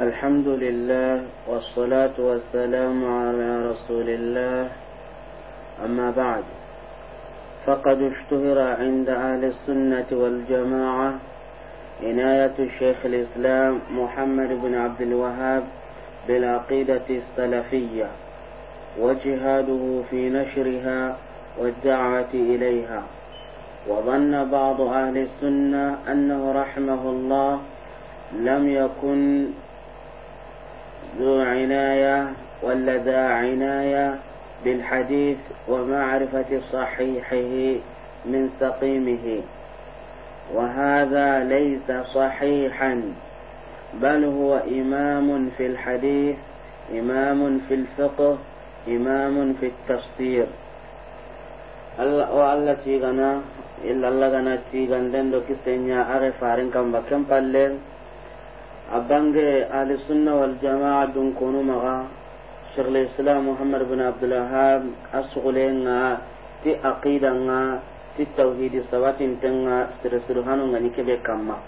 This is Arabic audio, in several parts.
الحمد لله والصلاة والسلام على رسول الله. أما بعد فقد اشتهر عند أهل السنة والجماعة عناية الشيخ الإسلام محمد بن عبد الوهاب بالعقيدة السلفية وجهاده في نشرها والدعوة إليها. وظن بعض أهل السنة أنه رحمه الله لم يكن ذو عناية ولا ذا عناية بالحديث ومعرفة صحيحه من سقيمه. وهذا ليس صحيحا بل هو إمام في الحديث إمام في الفقه إمام في التفسير. الله تيغنا إلا الله غنا تيغن دندو كسنيا أغفارن كم بكم بالله abange ahli sunna wal jamaa dun konu maga شيخ الإسلام محمد بن عبد الوهاب أسغلنا تي عقيدة ti tauhidi sabatin tenga sere sere hanu ngani kebe kamma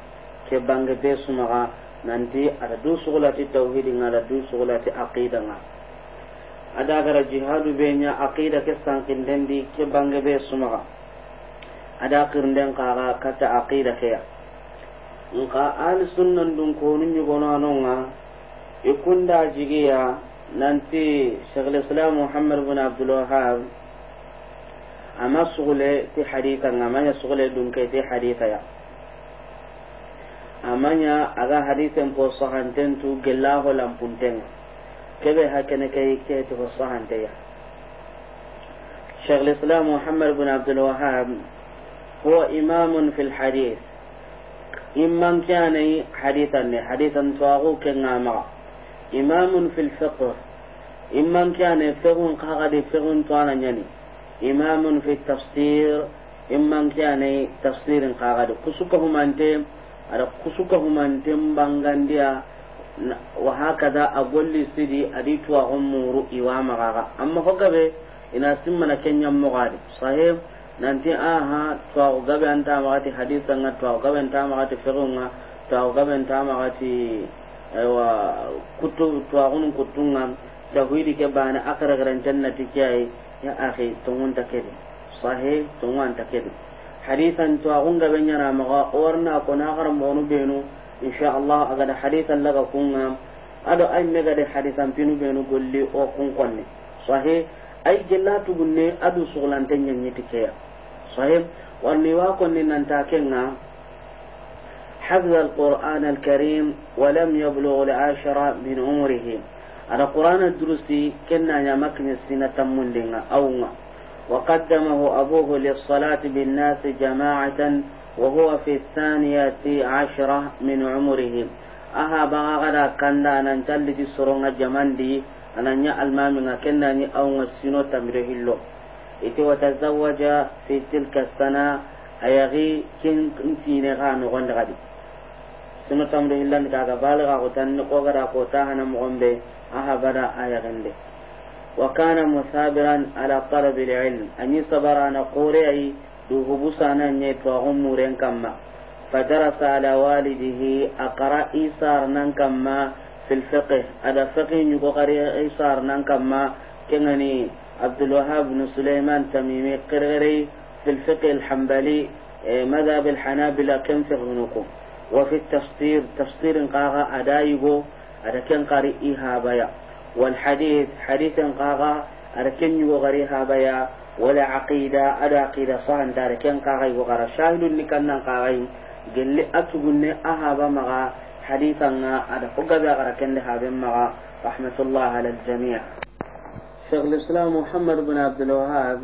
ke bange be sumaga nanti ada du sugula ti tauhidi ngada du sugula ti aqida nga ada gara jihadu be nya aqida ke sankin dendi ke bange be sumaga ada kirnden kaga kata aqida ke ya nka ahli sunnan dun ko nun yugono anonga ikunda jigiya nanti Syekh Islam Muhammad bin Abdul Wahhab ama sugule ti haditha ngamanya sugule dun kai ti haditha ya amanya aga hadithen po sahanten tu gellahu lampunten kebe hakene kai ke to sahante ya Syekh Islam Muhammad bin Abdul Wahhab هو إمام في الحديث kyane hadithan ne hadithan tuwagu kengama imamun fil fiqh imman kyane fiqhun kagadi fiqhun tuwana nyani imamun fi tafsir imman kyane tafsirin kagadi kusuka humante ada kusuka humante bangandia wa hakada a golli sidi adi tuwa ummuru iwa magaga amma hogabe ina simmana kenyam mogadi sahib nanti aha to gabe anta magati hadisa nga to gabe anta magati fiqhunga to gabe anta magati aywa kutu to agun kutunga. Tauhidi ke bana akara garan jannati kiyai ya akhi tungun takedi sahih tungun takedi hadisan to agun gabe nyara maga orna ko na garan bonu benu. Insha Allah aga da hadisan laga kunga. Ado ay mega de hadisan pinu benu golli o kun konne sahih ay jellatu gunne adu suglante nyanyiti صحيح وأني واقن أن تاكلنا حفظ القرآن الكريم ولم يبلغ العاشرة من عمره. على قرآن الدروسي كنا يمكن السنة من لنا. أونا وقدمه أبوه للصلاة بالناس جماعة وهو في الثانية عشرة من عمره. أها بغا غدا كندا ننتلج سرونga jamandi ananya almami كنا ني أو السنة تمره إتي وتزوج في تلك السنة أيغي كن كنتي نغا نغن غدي سنة تمر إلا نكا غبالغا غتن نقوغر أقوتاها نمغن بي أها بدا أيغن بي وكان مثابرا على طلب العلم. أن يصبر أن قوري دوهبوس أنا نيتو أمورين كما. فدرس على والده أقرأ إيسار ننكما في الفقه. هذا فقه نيكو قرأ إيسار ننكما كنغني عبد الوهاب بن سليمان تميمي قرغري في الفقه الحنبلي مذهب الحنابلة كم في غنوكم وفي التفسير تفسير قاغا أدايبو أدا كن قاري إيها والحديث حديث قاغا أدا كن يغريها بيا ولا عقيدة أدا عقيدة صحن دار كن قاغا يغرى شاهد لكنا قاغا قل لي أتبني أهابا مغا حديثا أدا فقا غرا كن مغا. رحمة الله على الجميع. شيخ الإسلام محمد بن عبد الوهاب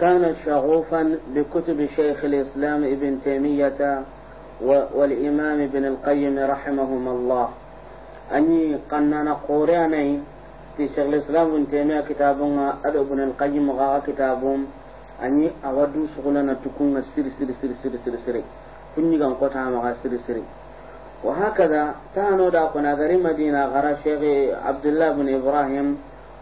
كان شغوفا بكتب شيخ الإسلام ابن تيمية والإمام ابن القيم رحمهما الله. أني قننا قورياني في شيخ الإسلام ابن تيمية كتابنا أدو ابن القيم غا كتابهم. أني أودو شغلنا تكون سر سر سر سر سر سر كني كان قطع مغا سر سر. وهكذا تانو دا قنا غري مدينة غرا شيخ عبد الله بن إبراهيم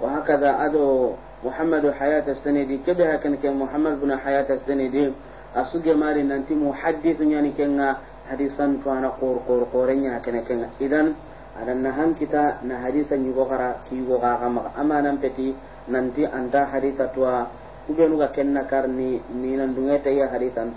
وهكذا أدو محمد حياة السندي كده كان كان محمد بن حياة السندي أسوق ماري ننتي محدث يعني كنا hadisan to ana qor qor qorenya kene kenga idan adan na kita na hadisan yugo kara ki yugo ga kama amanan peti nanti anta hadisa to kubenu ga kenna karni ni nan dunga ta ya hadisan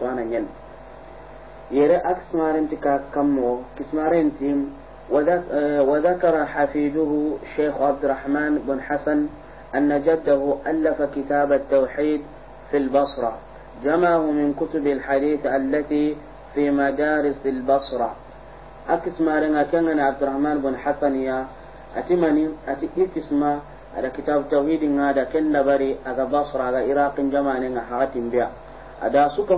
tim وذكر حفيده شيخ عبد الرحمن بن حسن أن جده ألف كتاب التوحيد في البصرة جمعه من كتب الحديث التي في مدارس البصرة. أكس مارنا كان عبد الرحمن بن حسن يا أتمني أتي إكسما ada kitab tauhid ngada ken bari aga basra aga iraqin jama'ane nga hakatin biya ada suka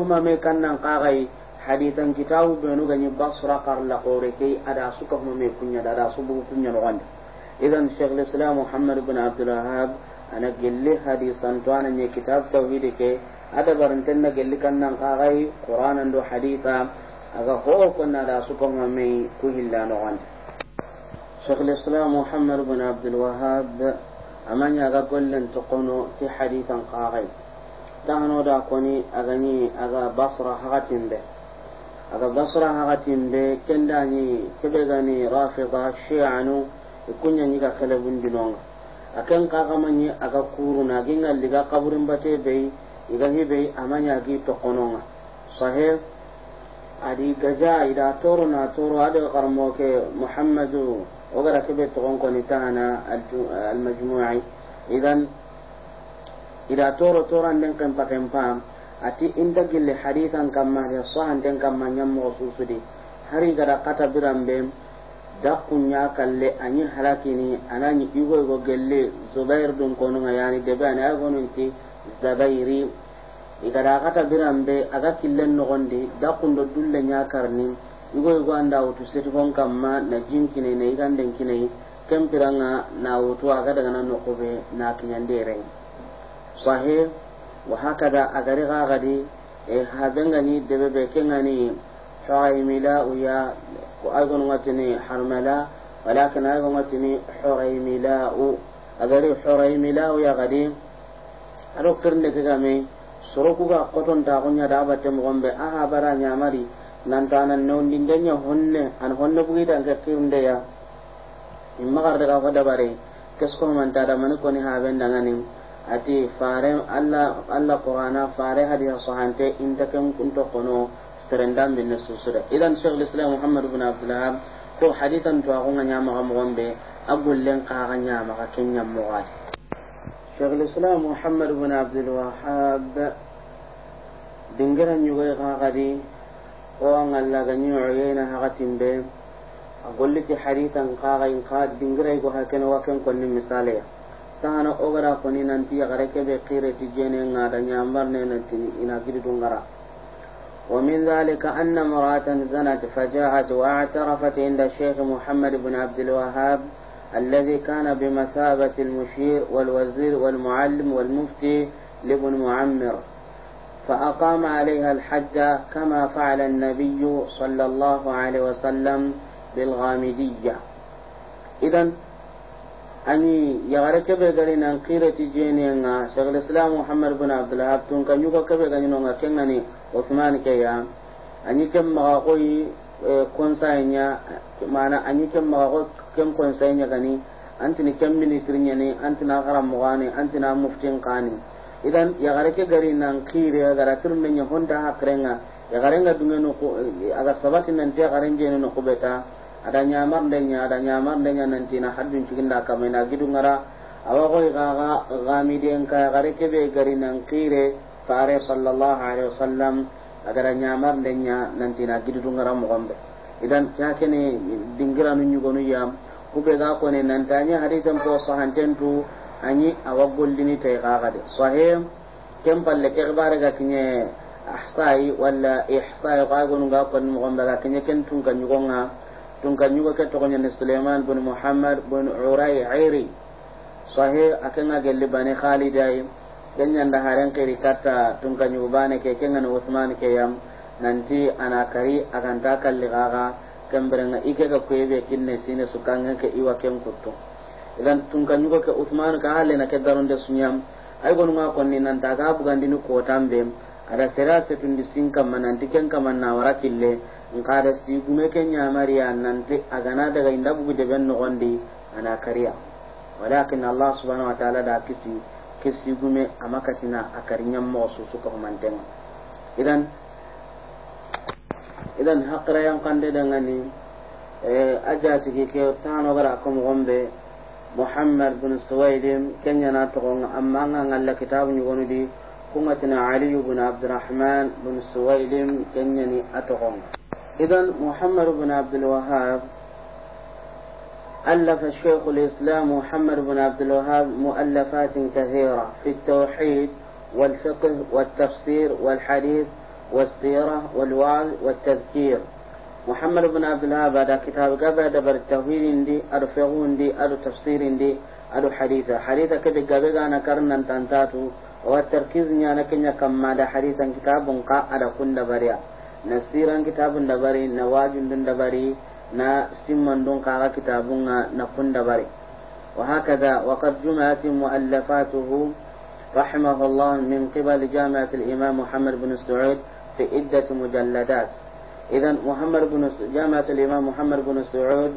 hadithan kitabu benu ganyi basra qarla qore ke ada suka huma me kunya da ada subu kunya no wande idan shaykh islam muhammad ibn abdul wahhab ana gelle hadisan to ana ne kitab tauhid ke ada baranten na gelli kannan qagai qur'anan do haditha aga ho konna da suka huma me ku hilla no wande shaykh islam muhammad ibn abdul wahhab amanya ga gollen to kono ti hadithan qagai dano da koni agani aga basra hagatimbe aga basra hagatimbe kendani kebe gani rafida shi'anu ikunya ni ga kala bundinonga akan kaga manyi aga kuruna ginga liga kaburin bate be iga hibe amanya gi to kononga sahih adi gaja ida toro na toro ade karmo ke muhammadu وقرا كبير تقون كونتانا المجموعي إذن إذا تورو تورو عندن كم بكم فام أتي ati inta gilli hadisan kamma ya sahanten kamma ñammoxo susudi hari gada kata biran be dakkunya kalle an yi halakini ananyi igoygo gelle zubair dun konunga yani debe ani ay gonunti zabairi igada kata biran be aga killen nogondi dakkundo dulle ñakarni igoygo anda wutu setikon kamma na jinkine na iganden kinei kempiranga na wutu aga dagana nokobe na kiñandere sahih. wa hakada agari gagadi e habengani debe be kengani حريملا ويا وأيضا غتني حرملا ولكن أيضا غتني حريملاء أغري حريملاء يا غدي ألو كرن لك غامي سروكو قطن تاغنيا دابة مغمبة أها برا نعمري nantana newndindenya honne an honne bugida nke kirndeya imma garde ka fada bare kesko manta da mani koni haben dangani ati fare alla alla qur'ana fare hadiya sahante inta kan kunto kono serendam bin susura idan shaykh islam muhammad ibn abdullah ko hadithan to agunga nyama ga mogombe agullen ka ga nyama ga kenya mogadi shaykh islam muhammad ibn abdul wahhab dingira nyugo ga gadi o an Allah ga nyu uyena hakatin be a golliti hadithan kaga in ka dingira go haken wa ken konni misale sana o gara koni nanti ya gare ke be khire ti jene ngada nyambar ne nanti ina gidi dungara. ومن ذلك أن امرأة زنت فجاءت واعترفت عند الشيخ محمد بن عبد الوهاب الذي كان بمثابة المشير والوزير والمعلم والمفتي لابن معمر فأقام عليها الحج كما فعل النبي صلى الله عليه وسلم بالغامدية إذا ani yagara kebe gari nan qirati jeni nga shaykhul islam muhammad bin abdullah tun kan yugo kebe gani no nga kengani usman ke ya ani kem ma koyi eh, konsainya mana ani kem ma ko kem konsainya gani. Antini kem ministrinya ne antina garam mogani antina muftin qani idan yagara ke gari nan qire gara turme nya honda hakrenga yagara nga dungeno ko eh, aga sabati nan te garen jeni no kubeta ada nyamar denya ada nyamar denya nan tina haddun cikinda kamena gidu ngara. Awa ko ga ga gami den ka gare ke be gari nan kire fare sallallahu alaihi wasallam. Agara nyamar denya nan tina gidu ngara mo gombe idan ta kene dingira nu nyugo nu yam kube ga ko ne nan tanya hadisan ko sahantentu ani awa gollini tay gagade sahih kem palle ke gbare ga kinye ahsai wala ihsai ga gonu ga kon mo gombe ga kinye ken tun kan yugo nga. Tun kan yugo ke to ne Sulaiman bin Muhammad bin Uray Airi sahih akan ga gelle ba ne Khalidai kenya nda haren kiri kata tun kan yugo ba ne ke kenga no Uthman ke yam. Nanti ana kari akan ta kalli gaga. Ike ga kuebe kinne sine sukanga ke iwa ken kutto idan tun kan ke Uthman ka halle na ke daronde sunyam. Ay gonu nga konni nan ta ga bugandi ni ko tambe ada serase tundi sinka mananti ken kamanna warakille nkada sigume ken nyamariya nanti agana daga inda bugu de ben nogondi ana kariya walakin allah subhanahu wa ta'ala da kisi kisi gume amakatina akarinya mo su suka mantenga idan idan hakra yang kande dangani eh aja tigi ke tano gara ko gombe muhammad bin suwaidim kenya na to amma ngalla kitabu ni gonudi كمتنا علي بن عبد الرحمن بن سويلم كنني أتغم إذا محمد بن عبد الوهاب ألف الشيخ الإسلام محمد بن عبد الوهاب مؤلفات كثيرة في التوحيد والفقه والتفسير والحديث والسيرة والوعظ والتذكير. محمد بن عبد الوهاب هذا كتاب قبل دبر التوحيد دي فقه دي أدو تفسير دي أدو حديثة. حديثة كده قبل أنا كرنا تنتاتو والتركيز نيانا كنيا كما دا حديثا كتاب قا أدا كن دباريا نسيرا كتاب دباري نواجن دن نا سمان دون قا كتاب نكون دباري وهكذا وقد جمعت مؤلفاته رحمه الله من قبل جامعة الإمام محمد بن سعود في عدة مجلدات. إذا محمد بن جامعة الإمام محمد بن سعود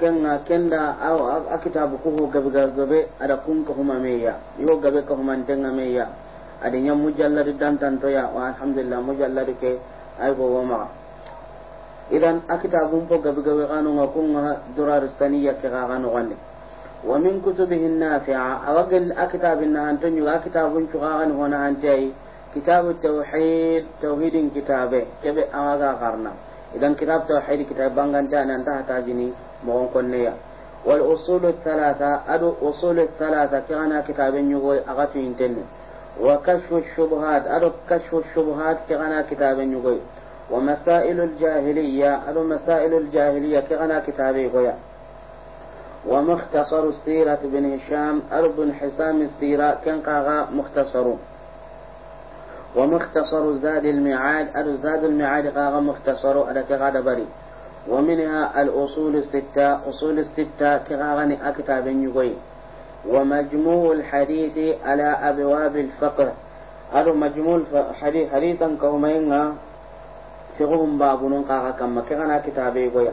kenga kenda aw akitabu ko gabe gabe ada kun ko huma meya. Yo gabe ko huma tenga meya. Ada nyam mujallad dan tanto ya wa alhamdulillah mujallad ke ay go wama. Idan akitabu ko gabe gabe kanu ngakun durar saniya ke ga kanu wanne wa min kutubihi nafi'a awagal akitabin na antonyu akitabun ko ga kanu hona antai kitabu tauhid tauhidin kitabe kebe awaga karna nan ta jini mogon konneya wal usul thalatha adu usul thalatha kana kitabin yugo agatu intenne wa kashfu shubuhat adu kashfu shubuhat kana kitabin yugo wa masail al jahiliya adu masail al jahiliya kana kitabin yugo ومختصر السيرة بن هشام أرب حسام السيرة كان مختصر ومختصر زاد الميعاد أرب زاد الميعاد قاغا مختصر أدك غاد بري. ومنها الأصول الستة أصول الستة كغاغني أكتاب يغوي ومجموع الحديث على أبواب الفقه. أدو مجموع الحديث حديثا كومينا فقهم بابون قاغا كما كغنا كتاب يغوي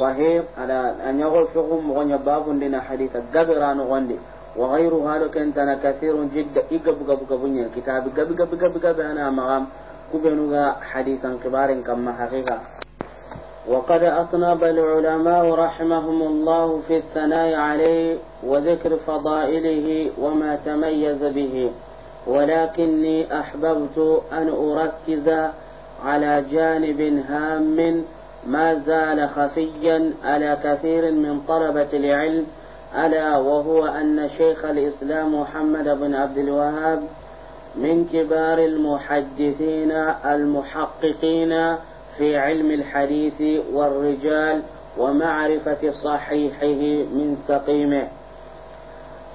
صحيح على أن يغول فقهم مغنى باب لنا حديثا قبران غندي. وغير هذا كنتنا كثير جدا إقب قب قب كتاب قب قب قب قب أنا مغام كبنوغا حديثا كبار كما حقيقة. وقد أطنب العلماء رحمهم الله في الثناء عليه وذكر فضائله وما تميز به ولكني أحببت أن أركز على جانب هام ما زال خفيا على كثير من طلبة العلم ألا وهو أن شيخ الإسلام محمد بن عبد الوهاب من كبار المحدثين المحققين في علم الحديث والرجال ومعرفة صحيحه من سقيمه.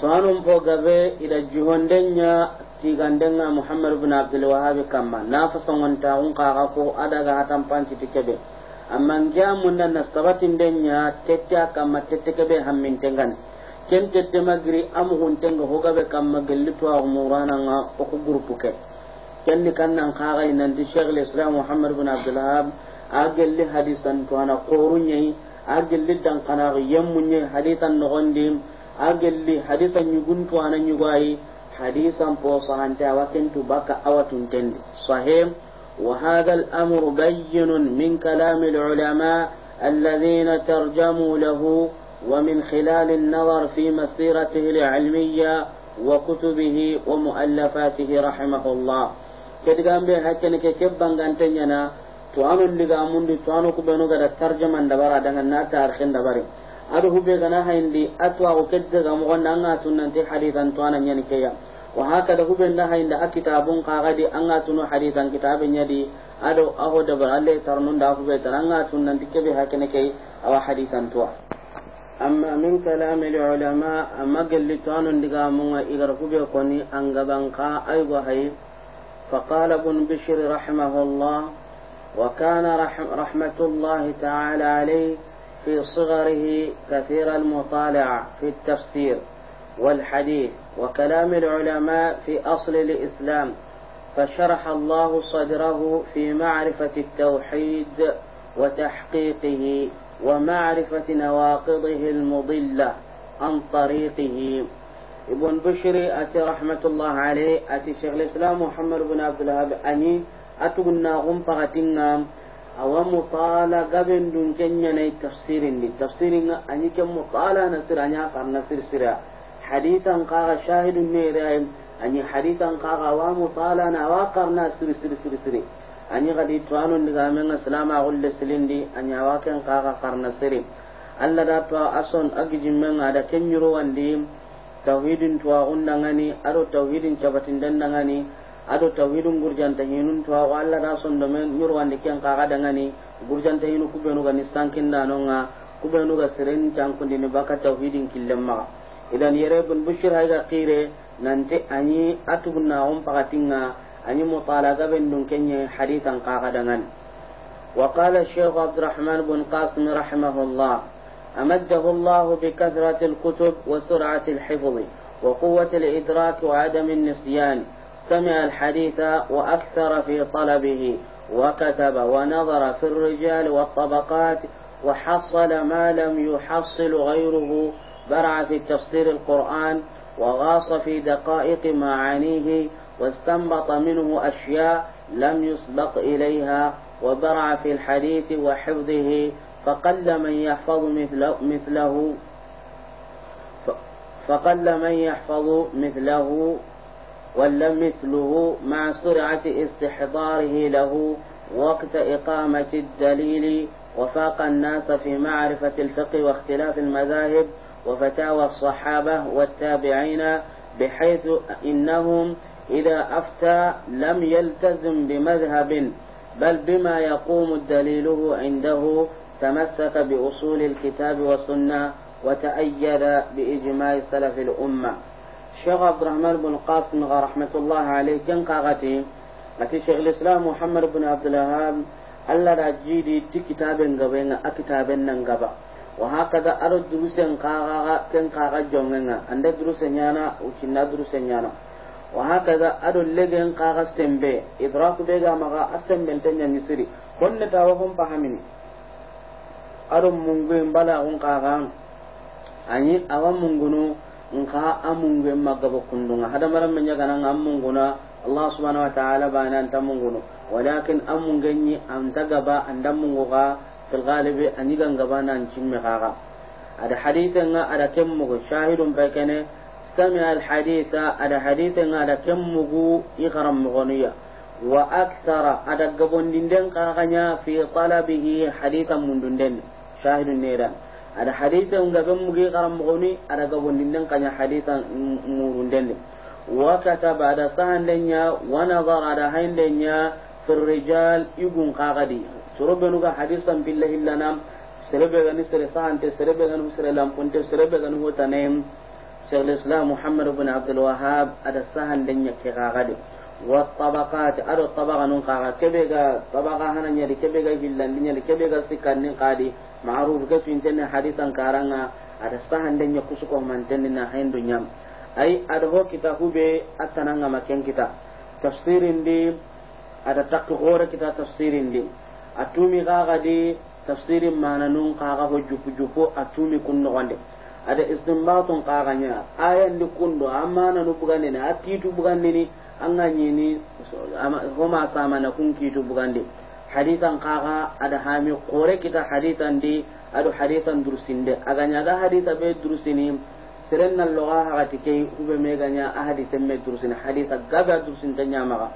tuwanun fo gabe ida jihondenya tigandenga muhammad bin abdul wahhab kamma na fa songonta un kaga ko amma ngiya munda na sabatinden ya tette a kamma tette kebe hammintengani ken tette magiri amuhuntenga hogabe kamma gelli tuwaxumurananga oku groupe ke kenni kannan kaxay nanti cheikh l'islam mohamad bin abdulwahab a gelli hadisantuana koruñayi a gelli dankanaxi yemmuñayi hadisan noxondi a gelli hadisa ñuguntuana ñugoayi hadisan po saxante awa kentu bakka awatuntendi sahe وهذا الأمر بين من كلام العلماء الذين ترجموا له ومن خلال النظر في مسيرته العلمية وكتبه ومؤلفاته رحمه الله. كده قام بيه هكذا كيف بانغان تنينا توانو اللي قامون دي توانو كبينو قد ترجم عند برا دهنا تارخين دباري. أدوه بيغناها اندي أتواه كده قاموغن أنغاتو حديثا توانا نيني كيام وهكذا هو بالله إلا كتاب قاعد أن أتنو حديثا كتاب يدي. أدو أهو دبع الله ترنون دعوه بيتر أن أتنو ننتك بها كنكي أو حديثا توا. أما من كلام العلماء أما قل لتوان لغا إذا إغر كوني أنقبان قا أيضا هي فقال ابن بشر رحمه الله وكان رحم رحمة الله تعالى عليه في صغره كثير المطالعة في التفسير. والحديث وكلام العلماء في أصل الإسلام فشرح الله صدره في معرفة التوحيد وتحقيقه ومعرفة نواقضه المضلة عن طريقه. ابن بشري أتي رحمة الله عليه أتي شيخ الإسلام محمد بن عبد الوهاب أني أتقنا غم فغتنا أو مطالة قبل دون كنيا تفسير تفسير أني كم مطالة نسر أني أقر hadisan kaga shahidun ne rayin an yi hadisan kaga wa mutala na wa karna siri siri siri siri an yi gadi tuwanun diga min islama gulle silindi anya wa ken kaga karna siri Allah da tuwa ason agijin men ada ken yiro wandi tauhidin tuwa undangani ado tauhidin cabatin dandangani ado tauhidun gurjanta hinun tuwa ko Allah da son do men yiro wandi ken kaga dangani gurjanta hinu kubenu ga nistankin danonga kubenu ga sirin cankundini baka tauhidin killemma idan yere bun bushir hayga qire nanti anyi atubna on pakatinga anyi mutalaga ben dun kenye hadithan dangani وقال الشيخ عبد الرحمن بن قاسم رحمه الله أمده الله بكثرة الكتب وسرعة الحفظ وقوة الإدراك وعدم النسيان. سمع الحديث وأكثر في طلبه وكتب ونظر في الرجال والطبقات وحصل ما لم يحصل غيره. برع في تفسير القرآن وغاص في دقائق معانيه واستنبط منه أشياء لم يسبق إليها وبرع في الحديث وحفظه فقل من يحفظ مثله, فقل من يحفظ مثله ولا مثله مع سرعة استحضاره له وقت إقامة الدليل وفاق الناس في معرفة الفقه واختلاف المذاهب وفتاوى الصحابة والتابعين بحيث إنهم إذا أفتى لم يلتزم بمذهب بل بما يقوم دليله عنده تمسك بأصول الكتاب والسنة وتأيد بإجماع سلف الأمة. الشيخ عبد الرحمن بن القاسم رحمة الله عليه كان قاغتي أتي شيخ الإسلام محمد بن عبد الوهاب Allah da jidi ti kitaben gaba nga nan wa haka da aro durusen kaga ken kaga jongenga anda durusen yana ucinna durusen yana wa haka da aro legen kaga sembe idraku be ga maga asembe tanya misiri konne tawa hon pahamini ado mungu bala un kaga an yi awa nka amungu magabo kundunga hada maram menya kana ngamunguna Allah subhanahu wa ta'ala bana anta mungunu walakin amungenyi anta gaba anda munguga fil ghalibi anigan gabana an cimme kaga ada hadithan ga ada kemmugo shahidun bai kene sami'a al haditha ada hadithan ga ada kemmugo igaram mugoniya wa akthara ada gabonin den kaganya fi talabihi hadithan mundun den shahidun ne da ada hadithan ga kemmugo igaram mugoni ada gabonin den kanya hadithan murun den wa kataba ada sahan denya wa nazara ada hain denya fi rijal igun sorobenu ga hadisan billahi lanam serebe gani sere sahante serebe gani sere lampunte serebe gani hotane شيخ الإسلام محمد بن عبد الوهاب هذا سهل لن يكغاغد والطبقات أدو الطبقة ننقاغا كبيغا طبقة هنا نيالي كبيغا هلا نيالي كبيغا سكان ننقادي معروف كسو انتنا حديثا كارانا هذا سهل لن يكسوكو من تننا حين دنيام أي أدو كتا هوبي أتنانغا مكين كتا تفسير دي هذا تقغور كتا تفسير دي atumi kaga di tafsirin mananun kaga ho jupu jupu atumi kunno wande ada istinbatun kaganya ayan di kundo amma na nu bugande na atitu bugande ni anga nyini homa sama na kun kitu bugande. Hadisan kaga ada hami kore kita hadisan di adu hadisan durusinde aga nyaga hadisa be durusini seren na loga hagati ke ube meganya a hadisan me durusini hadisa gaga durusin tanya maga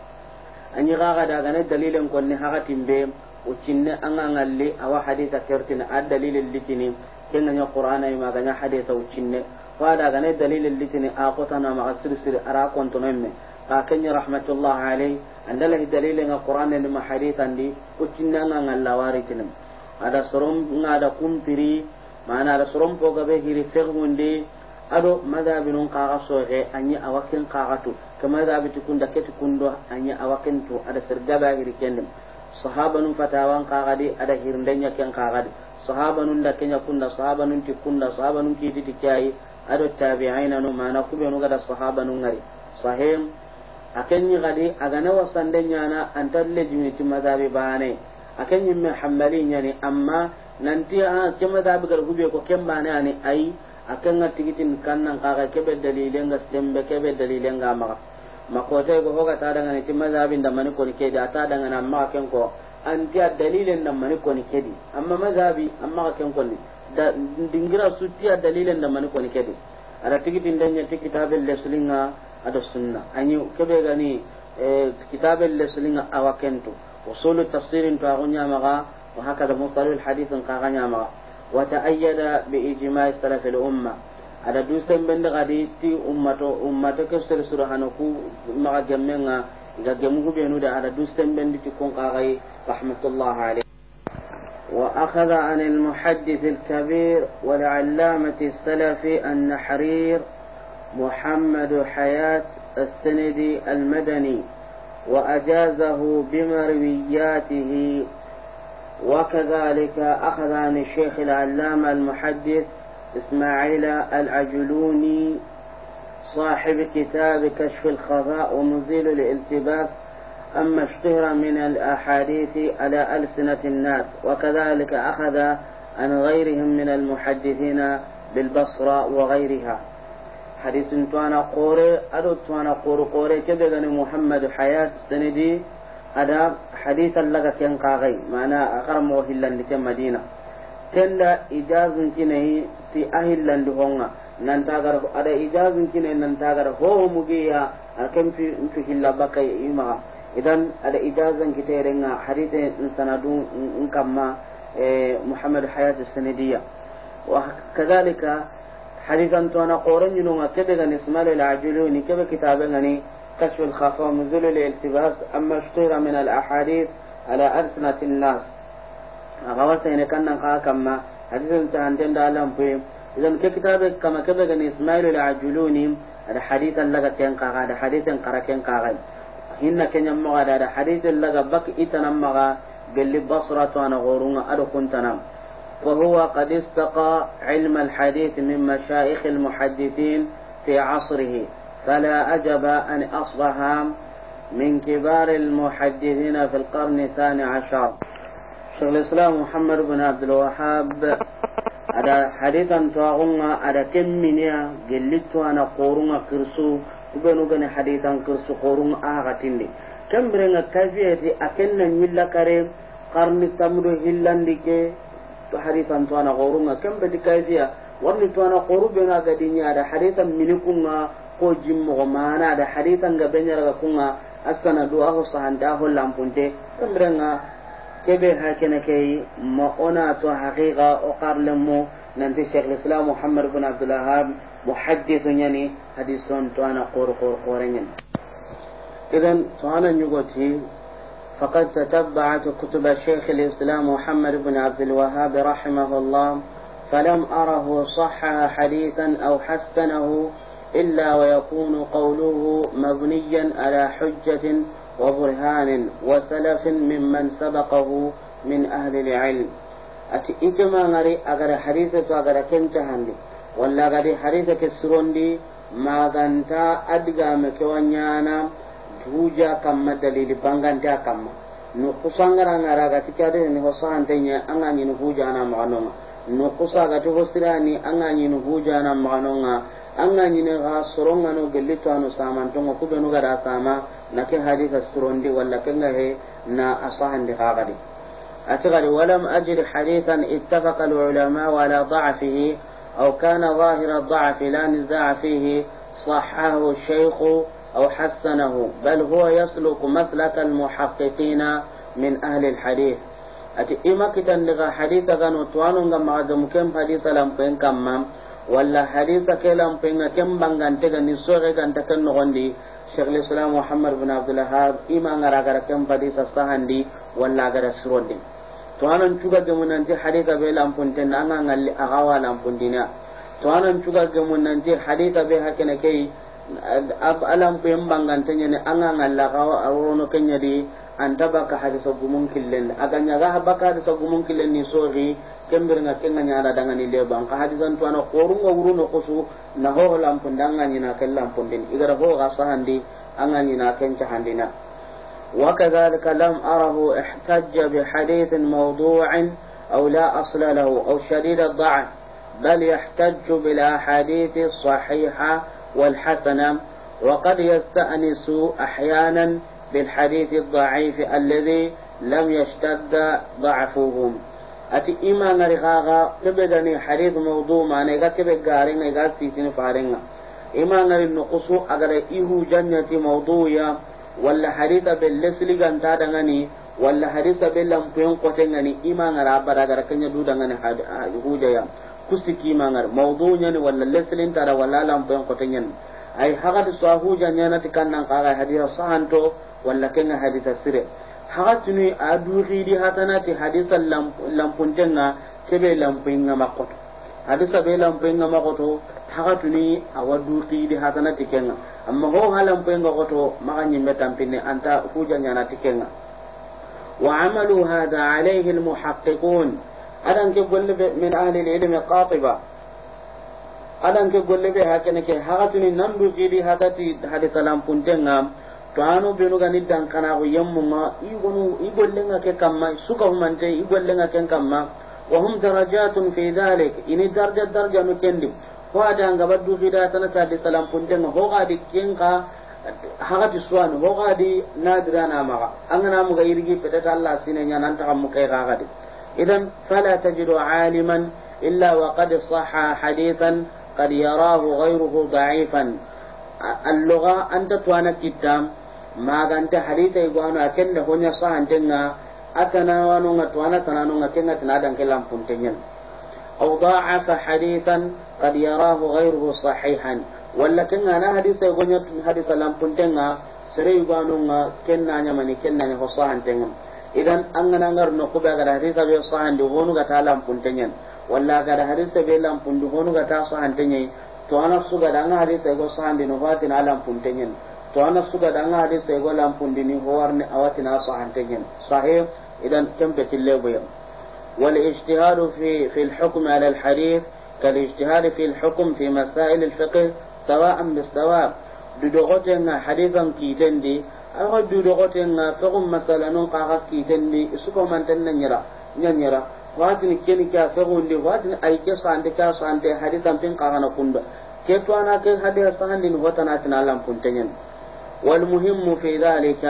an yi gaga daga ne dalilen konni hagatin be ucinne anga ngalli awa hadisa kertina a dalilin litini. Kenganya qur'ana ima ganya hadisa ucinne. Wada gane dalilin litini a kotana maga sirsiri ara kontonomme ka kenya rahmatullah alai andala dalilin a qur'ana nima hadisa ndi ucinne anga ngalla waritinim ada sorom ngada kumpiri mana ada sorom pogabe hiri fergundi ado madhabinun kaga soxe an yi awakin kaga tu. Ke madhabi tukunda keti kundo an yi awakin tu ada sergaba hiri kendem sahaba nun fatawan qagadi ada hirndenya ken qagadi sahaba nun da kenya kunda sahaba nun tikunda sahaba nun kiti tikai. Ado tabi'ina no mana kubenu gada sahaba nun ngari. Sahim akenyi gadi agana wasande nyana antalle jumiti madhabi ba ne. Akenyi me hambali nyani amma nanti a ke madhabi gar hube ko kembane ani ai akenga tigitin kannan kaga kebe dalilen ga sembe kebe dalilen ga maka makosai ko hoga ta daga ne mazhabin da mani koni kedi ata daga na amma ken ko. Anti dalilin da mani koni kedi. Amma mazhabi amma ken koni. Da dingira su tiya dalilin da mani koni kedi. Ada tikitin dan ya tikitabil leslinga ada sunna. Anyu kebe gani eh, kitabil leslinga awakento usulu tafsirin ta agunya maga wa hakada mustalil hadithin ka qaganya maga wa ta'ayyada bi ijma' salaf al-umma ada dusen bende gadi ti ummato ummato ke sir surahanaku maga gemmenga ga gemu ku benu da ada dusen bende ti kon qagai rahmatullah alayhi وأخذ عن المحدث الكبير والعلامة السلفي النحرير محمد حياة السندي المدني وأجازه بمروياته وكذلك أخذ عن الشيخ العلامة المحدث إسماعيل العجلوني صاحب كتاب كشف الخفاء ومزيل الالتباس أما اشتهر من الأحاديث على ألسنة الناس وكذلك أخذ عن غيرهم من المحدثين بالبصرة وغيرها. حديث توانا قوري أدو توانا قوري قوري كبغني محمد حياة السندي هذا حديثا لك كن قاغي معنى أقرم وهلا لكم مدينة. كلا إجاز كنه في أهلا لهونا nantagar ada ijazun kine nantagar ho mugiya akan fi fi hilla bakai ima idan ada ijazan kiterenga hadithe sanadu kamma muhammad hayat sanadiyya wa kadhalika hadithan to ana qoran yino nga kebe ga ismail al-ajluni kebe kitabe ngani كشف الخفاء ونزول الالتباس أما اشتهر من الأحاديث على ألسنة الناس أغوثة إن كان نقا كما حديث انتهى دالهم في إذا كتاب كما كذا إسماعيل العجلوني؟ هذا حديثا لك كين قاغا هذا حديثا قرا كين قاغا hinna kenya maga da da hadithin laga bak itana maga gelli basratu ana gorunga ado kuntanam وهو قد استقى علم الحديث من مشايخ المحدثين في عصره. فلا أجب أن أصبح من كبار المحدثين في القرن الثاني عشر. شيخ الإسلام محمد بن عبد الوهاب ada hadisan tuwagunga ada kemminiya gellittu ana qorunga kirsu kubenu gani hadisan kirsu qorunga aga tindi kembirenga kafiyati akenna nyilla kare karni tamdo hillandi ke to hadisan tuwana qorunga kembeti kafiya warni tuwana qoru bena gadinya ada hadisan minikunga ko jimmo mana ada hadisan ga benyara kunga asana do aho sahanda aho lampunte kembirenga كبير هاكنا كي ما أنا تو حقيقة أقار لمو ننتي شيخ الإسلام محمد بن عبد الله محدث يعني حديثون تو أنا قور قور قورين يعني. إذن تو أنا نيوغوتي فقد تتبعت كتب شيخ الإسلام محمد بن عبد الوهاب رحمه الله فلم أره صح حديثا أو حسنه إلا ويكون قوله مبنيا على حجة وبرهان وسلف ممن سبقه من أهل العلم أتي إجمع غري أغر حديثة أغر كنت هندي ولا غري حديثة كسروندي ما غنتا أدغى مكوانيانا توجا كما دليل بانغانتا كما nukusangara ngara ga tikade ni hosan tanya anga ni maganonga nukusa ga to hosirani anga ni nuhuja na maganonga anga ni ne ga soronga no gelito anu saman to ko be no ga sama na ke haditha surondi walla kenga he na asahan di gagadi أتغري ولم أجد حديثا اتفق العلماء على ضعفه أو كان ظاهر الضعف لا نزاع فيه صححه الشيخ أو حسنه بل هو يسلك مسلك المحققين من أهل الحديث ati ima kitandiga hadisa gano tuwanunga magajamu ken hadisa lampen kamma wala hadisa ke lampenga ken bangantega ni soxe ganta ken noxondi cheikh lislam Muhammad bin abdulahab ima ngara gara ken hadisa sahandi walla gara sirondi tuwano cuga gemu nanti hadisa be lampunten anga ngalli axawa lampundina tuwano cuga gemu nanti hadisa be hakene kei ab alam pe mbangantenya ne anga ngalla gawa awono kenya di anta baka hadisa gumun killen aga nyaga baka hadisa gumun killen ni sori kembir nga kenga nyara daga ni le bang hadisan to ana korunga wuruno kusu na ho lampun danga ni na kel lampun din igara ho ga sahandi أنني كنت عندنا وكذلك لم أره احتج بحديث موضوع أو لا أصل له أو شديد الضعف بل يحتج بالأحاديث الصحيحة والحسنة وقد يستأنس أحيانا بالحديث الضعيف الذي لم يشتد ضعفه أتي إما نرخاغا كبدني حديث موضوع ما نيغا كبد غارين نيغا سيسين فارين. إما نر النقص أغرى إيه جنة موضوعيا ولا حديث باللسل غنتادغني ولا حديث باللمقين قتنغني إما نرابر أغرى كنيا دودغني حديث kusiki mangar mawdu nyani wala leslin tara wala lam ben kotenyen ay sahu janya na tikan tikannan kaga hadiya sahanto wala kenga hadisa sire haga ni adu ridi hatana ti hadisa lam lam lampuntenga kebe lam pinga makoto hadisa be lam pinga makoto haga ni awadu ridi hatana ti kenga amma ho halam halampenga koto nyi metam pinne anta hujanya na tikenga wa amalu hadha alayhi almuhaqqiqun adan ke golle be min ahli alilmi qatiba adan ke golle be hakene ke hakatuni nan duxidi hatati hadisa lampuntenga to anu benu gani dankana ko yammunga igonu igollenga ke kamma suka humante igollenga ken kamma wa hum darajatun fi dhalik ini darja darja no kendi ho ada anga baddu fida tana sa di salam puntenga ho ga di kenka hagati suwan ho ga di nadira na maga angana mu ga irgi pedata Allah sinenya nan ta mu kai ga ga idan fala tajidu aliman illa wa qad sahha hadithan قد يراه غيره ضعيفا اللغة أنت توانا كتام maganta hadita igwano akenda honya sahantenga atana wano nga tuana tanano nga kenga tanadan kelam puntenyen aw da'afa hadithan qad yarahu ghayruhu sahihan walla kenga na hadisa igonya hadisa lam puntenga sere igwano nga kenna nya mani kenna nya ho sahantenga idan an ngana ngar no kuba ga hadisa be sahandi honu ga talam puntenyen walla ga hadisa be lam pundu honu ga ta sahantenye to ana suga da hadisa go sahandi no fatin alam puntenyen to ana suga da nga hadis go lampundini ho warne awati na sahantenyen sahih idan tempe tille boyam wal ijtihad fi fi al hukm ala al hadith kal ijtihad fi al hukm fi masail al fiqh sawa'an bisawa dudogote nga hadithan kitendi mantanna nyira nyanyira watini keni ka fiqhundi watini ay ke sante ka sante hadithan pin qaga na kunda ke to ana ke haditha sahandi ni hotana tina lampuntenyen والمهم في ذلك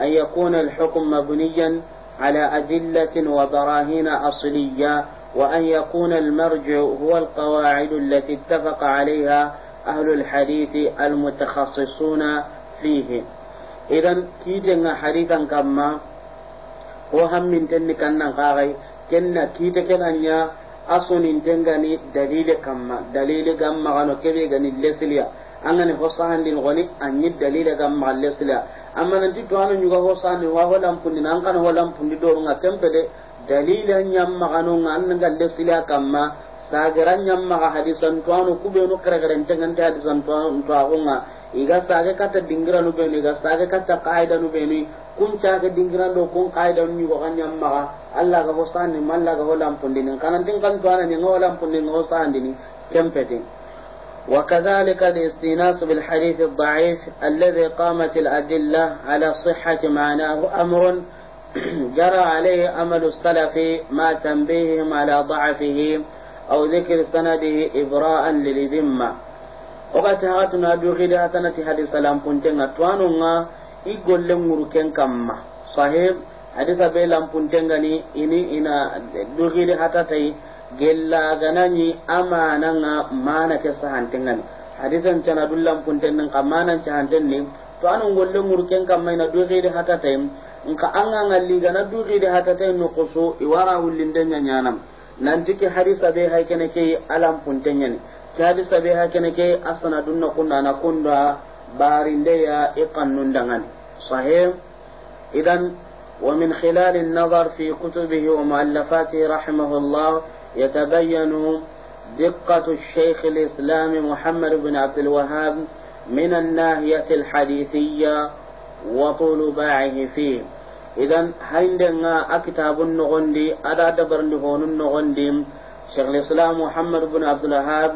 أن يكون الحكم مبنيا على أدلة وبراهين أصلية وأن يكون المرجع هو القواعد التي اتفق عليها أهل الحديث المتخصصون فيه idan kite kitenga harikan kamma ko hammintenni kannan kaxay kenna kite kenanya asunintengani dalile kamma dalile gam maxano kebe gani lesiliya. Angani hosahandin goni an yi dalile gam lesliya lesiliya. Amma nanti toano ñuga hosahandi wa holampundina an kana holampundi dorunga kempede dalila ñammaxanonga an nanga lesiliya kamma sagara ñammaxa hadisantoano hadisan kerekerentengante nga iga sage kata dingira nu benu iga sage kata qaida nu benu kun ca ke dingira do kun qaida nu go kan nyam maga alla ga hosahandi malla ga ho lampundi nan kanan tin kan tuano ni ngo lampundi ngo hosahandi ni tempede وكذلك الاستئناس بالحديث الضعيف الذي قامت الأدلة على صحة معناه أمر جرى عليه أمل السلف ما تنبيههم على ضعفه أو ذكر سنده إبراء للذمة ogati hakatuna dogidi hasanati hadi salam puntenga twanonga i golle nguru ken kamma sahib hadisa be ni ini ina dogidi hatatai gellaganani amananga mana ke sahantengani hadisan cana dul lampunten nan kamanan cahanten ni. To anu golle nguru ken kamma ina dogidi hatatai nka anga ngalli gana dogidi hatatai no kusu iwara hullindenya nyanam nanti ke hadisa be haykene nga ni. Hadisa be hay kene ke asana dunna kunna na kunda barinde ya iqannun dangan sahih? Idan ومن خلال النظر في كتبه ومؤلفاته رحمه الله يتبين دقة الشيخ الإسلام محمد بن عبد الوهاب من الناهية الحديثية وطول باعه فيه إذا هندنا أكتاب النغندي أدا دبر النغندي شيخ الإسلام محمد بن عبد الوهاب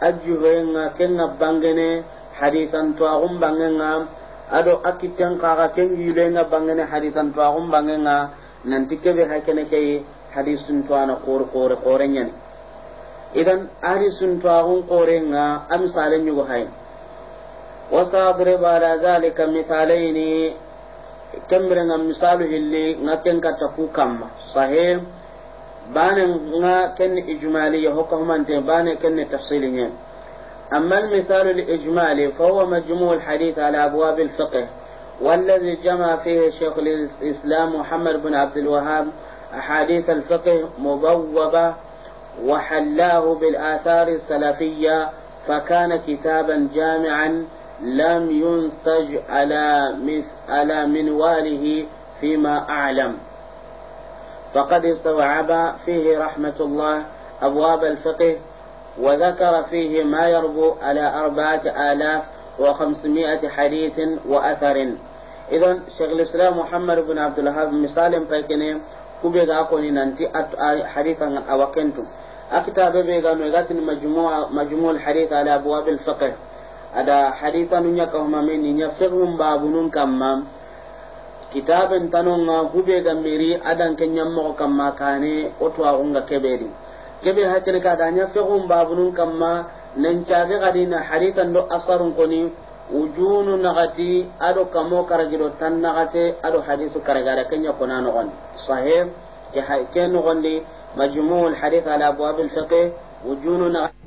ajuhenga kenga bangene hadisan to agum bangenga. Ado akiten kaga kengi lenga bangene hadisan to agum bangenga. Nanti kebe hakene kay hadisun to ana kor kor korenyan idan hadisun to agum korenga amsalen yugo hay wasabre bala zalika misalaini kemrenga misalu hilli ngaken kataku kamma sahih كن إجمالية هو كمان بان كن تفصيلية أما المثال الإجمالي فهو مجموع الحديث على أبواب الفقه والذي جمع فيه شيخ الإسلام محمد بن عبد الوهاب أحاديث الفقه مبوبة وحلاه بالآثار السلفية فكان كتابا جامعا لم ينتج على على منواله فيما أعلم. فقد استوعب فيه رحمة الله أبواب الفقه وذكر فيه ما يربو على أربعة آلاف وخمسمائة حديث وأثر. إذا شيخ الإسلام محمد بن عبد الوهاب مثال فاكنه kube ga ko ni nanti hadithan awakentum akita bebe ga no gatin majmu' majmu' al hadith ala abwab al fiqh ada hadithan kitaben tanonga kube ga miri adan kenyam mo kamma kane oto agunga kebedi. Kebe hakene ka danya fiqhum babunun kamma nan caage gadina hadithan do asarun koni ujunu nagati ado kamo karagiro tan nagate ado hadisu karagara kenya kona nogon sahih ke hay ken nogondi majmu' al hadith ala abwab al fiqh ujunu nagati